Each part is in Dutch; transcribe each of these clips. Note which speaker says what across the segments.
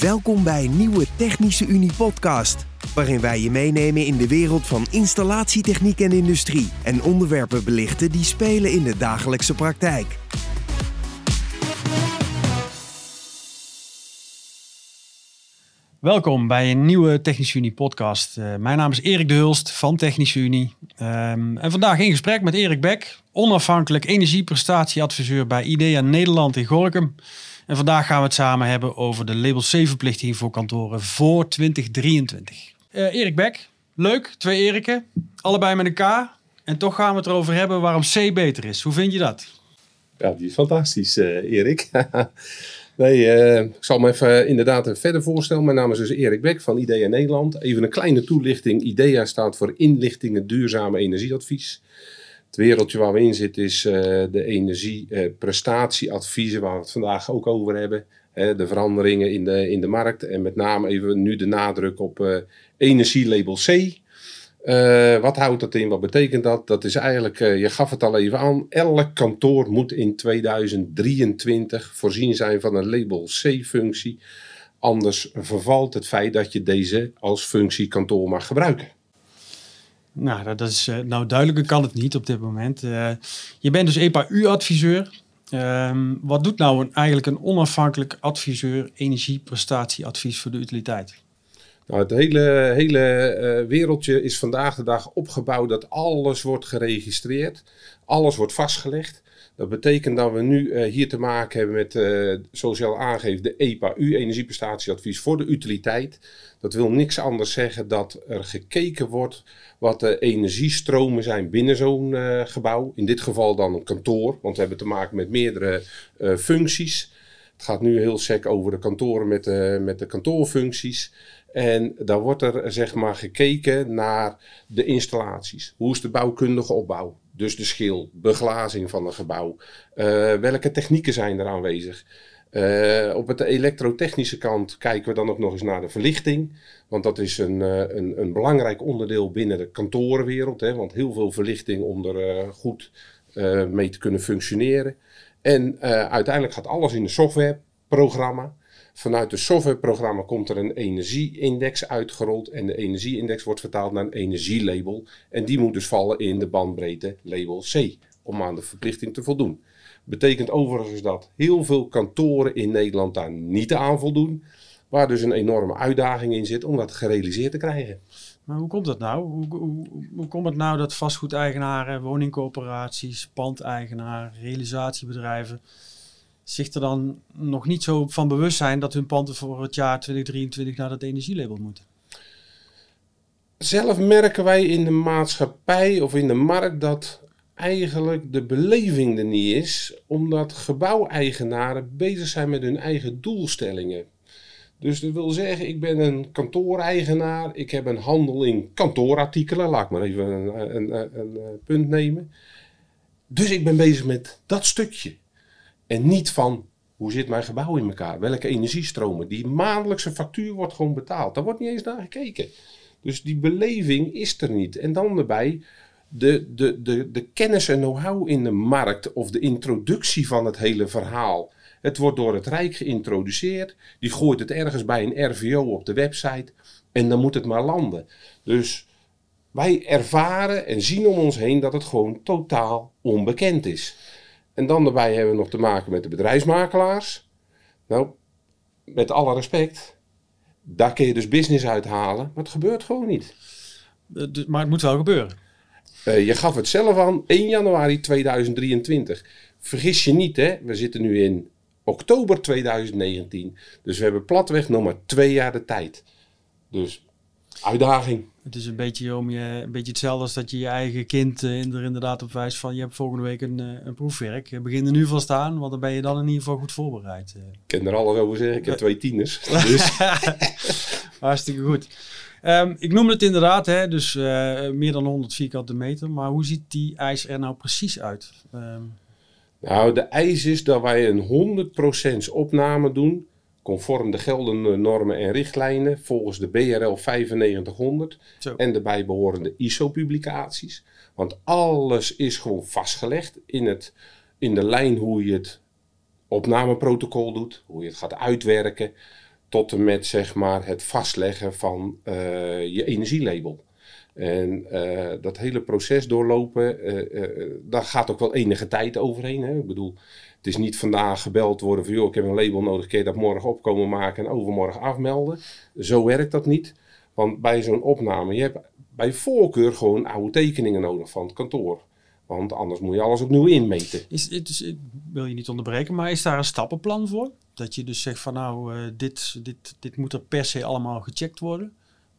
Speaker 1: Welkom bij een nieuwe Technische Unie podcast, waarin wij je meenemen in de wereld van installatietechniek en industrie en onderwerpen belichten die spelen in de dagelijkse praktijk.
Speaker 2: Welkom bij een nieuwe Technische Unie podcast. Uh, mijn naam is Erik de Hulst van Technische Unie. Um, en vandaag in gesprek met Erik Beck, onafhankelijk energieprestatieadviseur bij IDEA Nederland in Gorkum. En vandaag gaan we het samen hebben over de label C-verplichting voor kantoren voor 2023. Uh, Erik Beck, leuk, twee Eriken, allebei met een K. En toch gaan we het erover hebben waarom C beter is. Hoe vind je dat?
Speaker 3: Ja, die is fantastisch, uh, Erik. Nee, uh, ik zal me even inderdaad verder voorstellen. Mijn naam is dus Erik Beck van IDEA Nederland. Even een kleine toelichting. IDEA staat voor Inlichtingen Duurzame Energieadvies. Het wereldje waar we in zitten is uh, de energieprestatieadviezen, waar we het vandaag ook over hebben. de veranderingen in de, in de markt en met name even nu de nadruk op energielabel C. Uh, wat houdt dat in? Wat betekent dat? Dat is eigenlijk, uh, je gaf het al even aan, elk kantoor moet in 2023 voorzien zijn van een label C-functie. Anders vervalt het feit dat je deze als functie kantoor mag gebruiken.
Speaker 2: Nou, dat is, uh, nou duidelijker kan het niet op dit moment. je bent dus EPA-U-adviseur. Ehm, wat doet nou eigenlijk een onafhankelijk adviseur energieprestatieadvies voor de utiliteit?
Speaker 3: Nou, het hele, hele uh, wereldje is vandaag de dag opgebouwd dat alles wordt geregistreerd, alles wordt vastgelegd. Dat betekent dat we nu uh, hier te maken hebben met, uh, zoals je al aangeeft, de EPA-U, energieprestatieadvies voor de utiliteit. Dat wil niks anders zeggen dat er gekeken wordt wat de energiestromen zijn binnen zo'n gebouw. In dit geval dan een kantoor, want we hebben te maken met meerdere functies. Het gaat nu heel sec over de kantoren met de, met de kantoorfuncties. En dan wordt er zeg maar gekeken naar de installaties. Hoe is de bouwkundige opbouw? Dus de schil, beglazing van een gebouw. Uh, welke technieken zijn er aanwezig? Uh, op het elektrotechnische kant kijken we dan ook nog eens naar de verlichting. Want dat is een, uh, een, een, belangrijk onderdeel binnen de kantorenwereld. Hè, want heel veel verlichting om er goed mee te kunnen functioneren. En uiteindelijk gaat alles in een softwareprogramma. Vanuit het softwareprogramma komt er een energieindex uitgerold. En de energieindex wordt vertaald naar een energielabel. En die moet dus vallen in de bandbreedte label C. Om aan de verplichting te voldoen. Betekent overigens dat heel veel kantoren in Nederland daar niet aan voldoen. Waar dus een enorme uitdaging in zit om dat gerealiseerd te krijgen.
Speaker 2: Maar hoe komt dat nou? Hoe, hoe, hoe komt het nou dat vastgoedeigenaren, woningcorporaties, pandeigenaren, realisatiebedrijven zich er dan nog niet zo van bewust zijn dat hun panden voor het jaar 2023 naar dat energielabel moeten?
Speaker 3: Zelf merken wij in de maatschappij of in de markt dat eigenlijk de beleving er niet is, omdat gebouweigenaren bezig zijn met hun eigen doelstellingen. Dus dat wil zeggen, ik ben een kantooreigenaar, ik heb een handel in kantoorartikelen, laat ik maar even een, een, een, een punt nemen. Dus ik ben bezig met dat stukje. En niet van hoe zit mijn gebouw in elkaar? Welke energiestromen? Die maandelijkse factuur wordt gewoon betaald. Daar wordt niet eens naar gekeken. Dus die beleving is er niet. En dan erbij de, de, de, de kennis en know-how in de markt of de introductie van het hele verhaal. Het wordt door het Rijk geïntroduceerd. Die gooit het ergens bij een RVO op de website. En dan moet het maar landen. Dus wij ervaren en zien om ons heen dat het gewoon totaal onbekend is. En dan daarbij hebben we nog te maken met de bedrijfsmakelaars. Nou, met alle respect, daar kun je dus business uithalen, maar het gebeurt gewoon niet.
Speaker 2: Uh, maar het moet wel gebeuren.
Speaker 3: Uh, je gaf het zelf aan, 1 januari 2023. Vergis je niet, hè? we zitten nu in oktober 2019. Dus we hebben platweg nog maar twee jaar de tijd. Dus uitdaging.
Speaker 2: Het is een beetje, om je, een beetje hetzelfde als dat je je eigen kind uh, er inderdaad op wijst van je hebt volgende week een, uh, een proefwerk. Begin er nu van staan, want dan ben je dan in ieder geval goed voorbereid.
Speaker 3: Uh. Ik kan er alles over zeggen, ik heb twee tieners. Dus.
Speaker 2: Hartstikke goed. Um, ik noem het inderdaad, hè, dus meer dan 100 vierkante meter. Maar hoe ziet die ijs er nou precies uit? Um.
Speaker 3: Nou, de eis is dat wij een 100% opname doen conform de geldende normen en richtlijnen volgens de BRL 9500 en de bijbehorende ISO-publicaties. Want alles is gewoon vastgelegd in, het, in de lijn hoe je het opnameprotocol doet, hoe je het gaat uitwerken, tot en met zeg maar, het vastleggen van eh, je energielabel. En eh, dat hele proces doorlopen, uh, daar gaat ook wel enige tijd overheen. Hè? Ik bedoel, het is niet vandaag gebeld worden van joh, ik heb een label nodig, kun je dat morgen opkomen maken en overmorgen afmelden. Zo werkt dat niet. Want bij zo'n opname, je hebt bij voorkeur gewoon oude tekeningen nodig van het kantoor. Want anders moet je alles opnieuw inmeten.
Speaker 2: Is, ik wil je niet onderbreken, maar is daar een stappenplan voor? Dat je dus zegt van nou, dit, dit, dit moet er per se allemaal gecheckt worden?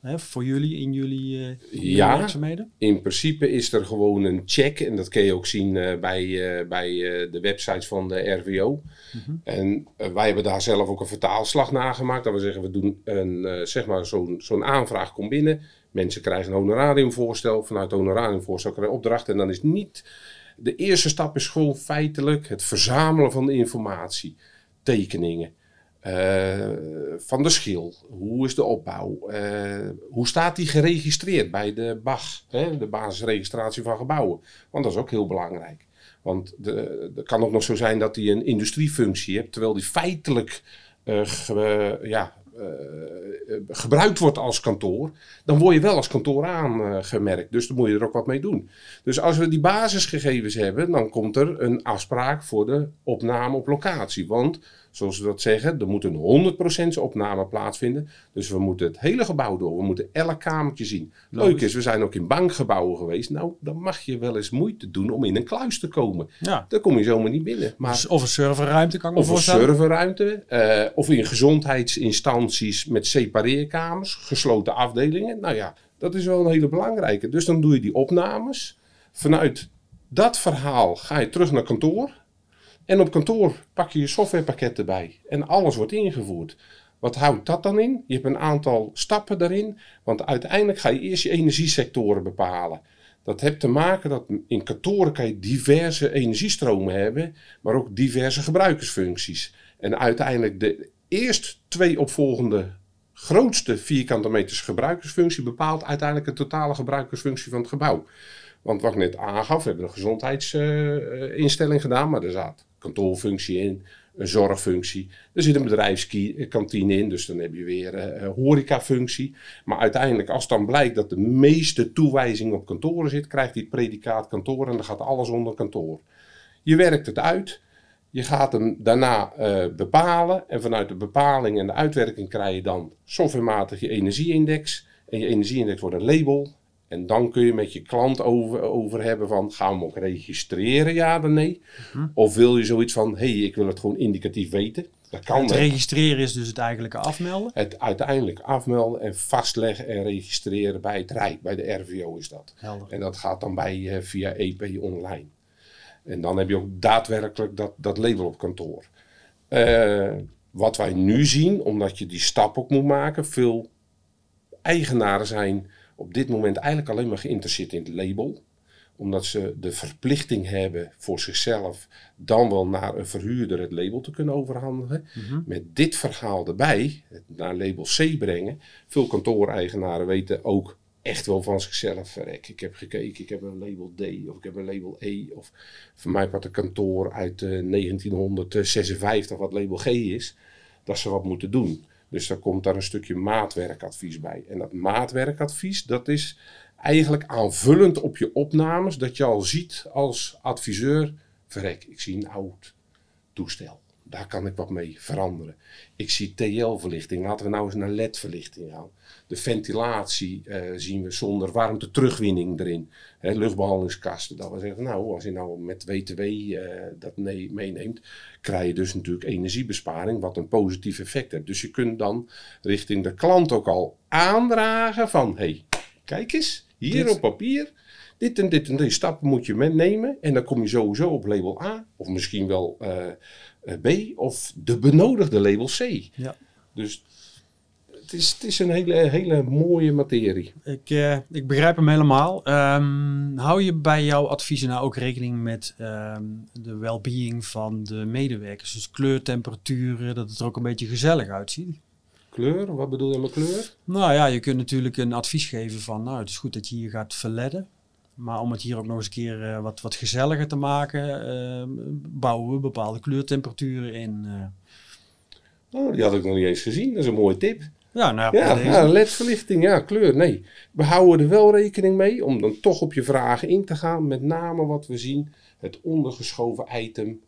Speaker 2: Hè, voor jullie in jullie, uh,
Speaker 3: ja,
Speaker 2: werkzaamheden?
Speaker 3: in principe is er gewoon een check. En dat kun je ook zien uh, bij, bij de websites van de RWO. -hmm. En wij hebben daar zelf ook een vertaalslag nagemaakt. Dat we zeggen, we doen een, zeg maar zo'n zo'n aanvraag komt binnen. Mensen krijgen een honorariumvoorstel. Vanuit het honorariumvoorstel krijgen opdracht. En dan is niet... De eerste stap is gewoon feitelijk het verzamelen van de informatie. Tekeningen. Uh, van de schil. Hoe is de opbouw? Uh, hoe staat die geregistreerd bij de BAG? Hè? De basisregistratie van gebouwen. Want dat is ook heel belangrijk. Want het kan ook nog zo zijn dat hij een industriefunctie hebt. Terwijl die feitelijk ja, uh, gebruikt wordt als kantoor, dan word je wel als kantoor aangemerkt. Dus dan moet je er ook wat mee doen. Dus als we die basisgegevens hebben, dan komt er een afspraak voor de opname op locatie. Want, zoals we dat zeggen, er moet een 100% opname plaatsvinden. Dus we moeten het hele gebouw door. We moeten elk kamertje zien. Leuk is, we zijn ook in bankgebouwen geweest. Nou, dan mag je wel eens moeite doen om in een kluis te komen.
Speaker 2: Ja.
Speaker 3: Daar kom je zomaar niet binnen. Maar,
Speaker 2: of een serverruimte kan ik me
Speaker 3: of
Speaker 2: voorstellen.
Speaker 3: Of een serverruimte. Uh, of in gezondheidsinstanties met separeerkamers, gesloten afdelingen. Nou ja, dat is wel een hele belangrijke. Dus dan doe je die opnames. Vanuit dat verhaal ga je terug naar kantoor. En op kantoor pak je je softwarepakket erbij. En alles wordt ingevoerd. Wat houdt dat dan in? Je hebt een aantal stappen daarin. Want uiteindelijk ga je eerst je energiesectoren bepalen. Dat heeft te maken dat in kantoren kan je diverse energiestromen hebben, maar ook diverse gebruikersfuncties. En uiteindelijk de eerst twee opvolgende grootste vierkante meters gebruikersfunctie bepaalt uiteindelijk de totale gebruikersfunctie van het gebouw. Want wat ik net aangaf, we hebben een gezondheidsinstelling gedaan, maar er zat kantoorfunctie in, een zorgfunctie. Er zit een bedrijfskantine in, dus dan heb je weer een uh, horecafunctie. Maar uiteindelijk, als dan blijkt dat de meeste toewijzing op kantoren zit, krijgt hij predicaat kantoor en dan gaat alles onder kantoor. Je werkt het uit. Je gaat hem daarna bepalen en vanuit de bepaling en de uitwerking krijg je dan softwarematig je energieindex. En je energieindex wordt een label. En dan kun je met je klant over, over hebben van, gaan we hem ook registreren, ja of nee?
Speaker 2: Mhm.
Speaker 3: Of wil je zoiets van, hé, hey, ik wil het gewoon indicatief weten. Dat kan
Speaker 2: Het registreren is dus het eigenlijke afmelden.
Speaker 3: Het uiteindelijk afmelden en vastleggen en registreren bij het Rijk, bij de RVO is dat.
Speaker 2: Helder.
Speaker 3: En dat gaat dan bij, eh, via EP online. En dan heb je ook daadwerkelijk dat, dat label op kantoor. Eh, wat wij nu zien, omdat je die stap ook moet maken, veel eigenaren zijn op dit moment eigenlijk alleen maar geïnteresseerd in het label. Omdat ze de verplichting hebben voor zichzelf dan wel naar een verhuurder het label te kunnen overhandigen.
Speaker 2: Mhm.
Speaker 3: Met dit verhaal erbij, het naar label C brengen. Veel kantooreigenaren weten ook echt wel van zichzelf. Verrek, ik heb gekeken, ik heb een label D of ik heb een label E. Of voor mij wat een kantoor uit eh, 1956 wat label G is. Dat ze wat moeten doen. Dus daar komt daar een stukje maatwerkadvies bij. En dat maatwerkadvies, dat is eigenlijk aanvullend op je opnames. Dat je al ziet als adviseur, verrek, ik zie een oud toestel. Daar kan ik wat mee veranderen. Ik zie TL-verlichting. Laten we nou eens naar LED-verlichting gaan. De ventilatie eh, zien we zonder warmte terugwinning erin. Hè, luchtbehandelingskasten. Dat we zeggen, nou, als je nou met WTW eh, dat nee, meeneemt, krijg je dus natuurlijk energiebesparing, wat een positief effect heeft. Dus je kunt dan richting de klant ook al aandragen van, hé, hey, kijk eens, hier
Speaker 2: Dit.
Speaker 3: op papier. Dit en dit en deze stappen moet je meenemen. En dan kom je sowieso op label A. Of misschien wel eh, B. Of de benodigde label C.
Speaker 2: Ja.
Speaker 3: Dus het is, het is een hele, hele mooie materie.
Speaker 2: Ik, eh, ik begrijp hem helemaal. Ehm, hou je bij jouw adviezen nou ook rekening met ehm, de well-being van de medewerkers? Dus kleurtemperaturen, dat het er ook een beetje gezellig uitziet?
Speaker 3: Kleur, wat bedoel je met kleur?
Speaker 2: Nou ja, je kunt natuurlijk een advies geven van, nou het is goed dat je hier gaat verledden. Maar om het hier ook nog eens een keer eh, wat, wat gezelliger te maken, ehm, bouwen we bepaalde kleurtemperaturen in.
Speaker 3: Oh, die had ik nog niet eens gezien. Dat is een mooie tip.
Speaker 2: Ja, nou,
Speaker 3: Ja,
Speaker 2: deze.
Speaker 3: ja LED-verlichting, ja, kleur. Nee, we houden er wel rekening mee om dan toch op je vragen in te gaan. Met name wat we zien, het ondergeschoven item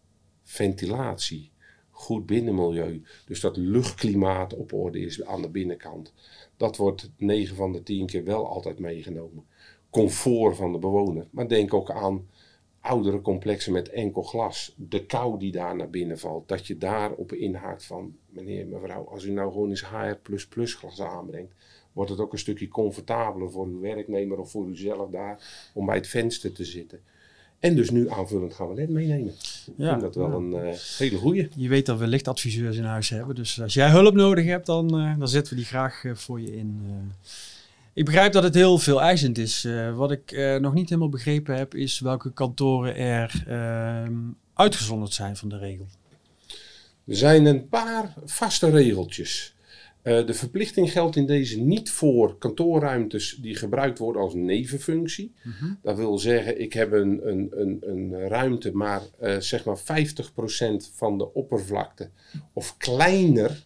Speaker 3: ventilatie. Goed binnenmilieu. Dus dat luchtklimaat op orde is aan de binnenkant. Dat wordt 9 van de 10 keer wel altijd meegenomen. Comfort van de bewoner. Maar denk ook aan oudere complexen met enkel glas. De kou die daar naar binnen valt. Dat je daarop inhaakt van, meneer, mevrouw, als u nou gewoon eens HR++ glas aanbrengt, wordt het ook een stukje comfortabeler voor uw werknemer of voor uzelf daar om bij het venster te zitten. En dus nu aanvullend gaan we LED meenemen. Ik
Speaker 2: Ja,
Speaker 3: vind dat wel
Speaker 2: ja.
Speaker 3: een eh, hele goeie.
Speaker 2: Je weet dat we lichtadviseurs in huis hebben. Dus als jij hulp nodig hebt, dan, eh, dan zetten we die graag eh, voor je in. Ik begrijp dat het heel veel eisend is. Eh, wat ik eh, nog niet helemaal begrepen heb, is welke kantoren er ehm, uitgezonderd zijn van de regel.
Speaker 3: Er zijn een paar vaste regeltjes. Eh, de verplichting geldt in deze niet voor kantoorruimtes die gebruikt worden als nevenfunctie. Dat wil zeggen, ik heb een, een, een, een ruimte, maar zeg maar 50% van de oppervlakte of kleiner,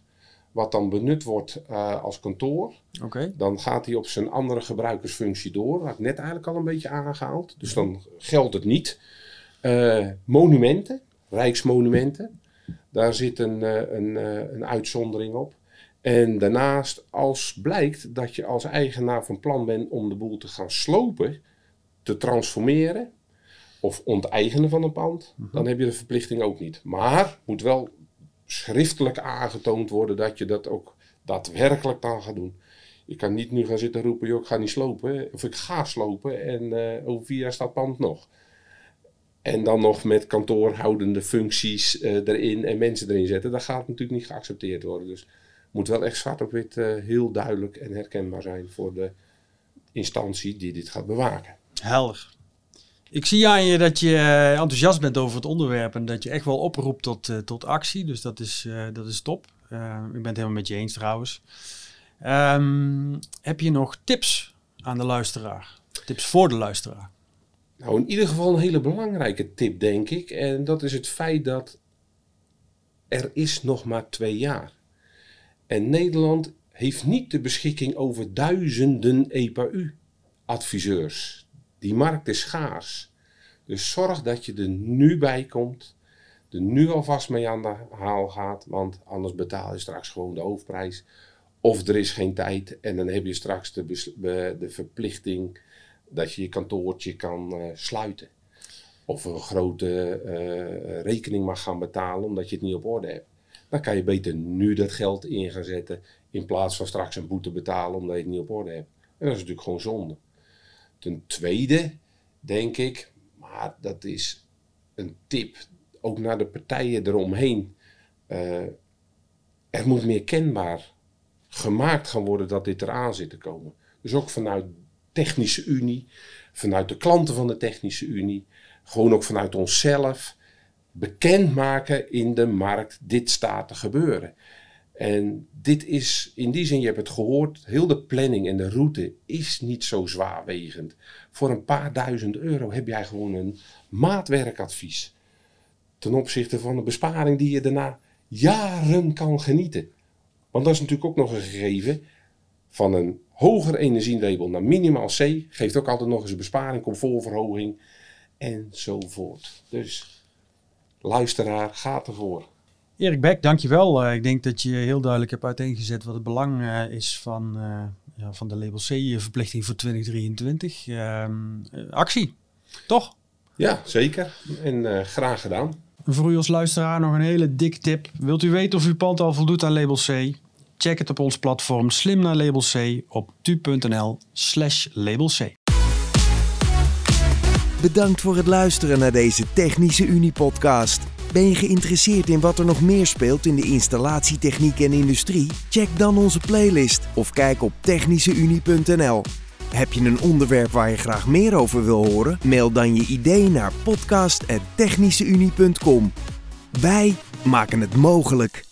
Speaker 3: wat dan benut wordt eh, als kantoor. Dan gaat hij op zijn andere gebruikersfunctie door. Dat had ik net eigenlijk al een beetje aangehaald. Dus dan geldt het niet. Eh, monumenten, rijksmonumenten. Daar zit een, eh, een, een uitzondering op. En daarnaast, als blijkt dat je als eigenaar van plan bent om de boel te gaan slopen, te transformeren of onteigenen van een pand, dan heb je de verplichting ook niet. Maar moet wel schriftelijk aangetoond worden dat je dat ook daadwerkelijk dan gaat doen. Je kan niet nu gaan zitten roepen, joh, ik ga niet slopen. Of ik ga slopen en eh, over vier jaar staat het pand nog. En dan nog met kantoorhoudende functies eh, erin en mensen erin zetten. Dat gaat natuurlijk niet geaccepteerd worden. Dus moet wel echt zwart op wit eh, heel duidelijk en herkenbaar zijn voor de instantie die dit gaat bewaken.
Speaker 2: Helder. Ik zie aan je dat je eh, enthousiast bent over het onderwerp en dat je echt wel oproept tot, eh, tot actie. Dus dat is, eh, dat is top. Eh, ik ben het helemaal met je eens trouwens. Ehm, heb je nog tips aan de luisteraar? Tips voor de luisteraar?
Speaker 3: Nou, in ieder geval een hele belangrijke tip, denk ik. En dat is het feit dat er is nog maar twee jaar. En Nederland heeft niet de beschikking over duizenden EPU-adviseurs. Die markt is schaars. Dus zorg dat je er nu bij komt. Er nu alvast mee aan de haal gaat. Want anders betaal je straks gewoon de hoofdprijs. Of er is geen tijd en dan heb je straks de, de verplichting dat je je kantoortje kan eh, sluiten. Of een grote eh, rekening mag gaan betalen omdat je het niet op orde hebt. Dan kan je beter nu dat geld in gaan zetten in plaats van straks een boete betalen omdat je het niet op orde hebt. En dat is natuurlijk gewoon zonde. Ten tweede denk ik, maar dat is een tip ook naar de partijen eromheen. Eh, er moet meer kenbaar gemaakt gaan worden dat dit eraan zit te komen. Dus ook vanuit Technische Unie, vanuit de klanten van de Technische Unie, gewoon ook vanuit onszelf bekendmaken in de markt, dit staat te gebeuren. En dit is, in die zin, je hebt het gehoord, heel de planning en de route is niet zo zwaarwegend. Voor een paar duizend euro heb jij gewoon een maatwerkadvies. Ten opzichte van een besparing die je daarna jaren kan genieten. Want dat is natuurlijk ook nog een gegeven van een hoger energielabel naar minimaal C. Geeft ook altijd nog eens een besparing, comfortverhoging enzovoort. Dus luisteraar, gaat ervoor.
Speaker 2: Erik Beck, dankjewel. Uh, ik denk dat je heel duidelijk hebt uiteengezet wat het belang uh, is van, uh, ja, van de label C-verplichting voor 2023. Ehm, actie, toch?
Speaker 3: Ja, zeker. En eh, graag gedaan.
Speaker 2: Voor u als luisteraar nog een hele dik tip. Wilt u weten of uw pand al voldoet aan label C? Check het op ons platform Slim naar Label C op tu.nl slash label C.
Speaker 1: Bedankt voor het luisteren naar deze Technische Unie podcast. Ben je geïnteresseerd in wat er nog meer speelt in de installatietechniek en industrie? Check dan onze playlist of kijk op technischeunie.nl. Heb je een onderwerp waar je graag meer over wil horen? Mail dan je idee naar podcast.technischeunie.com. Wij maken het mogelijk.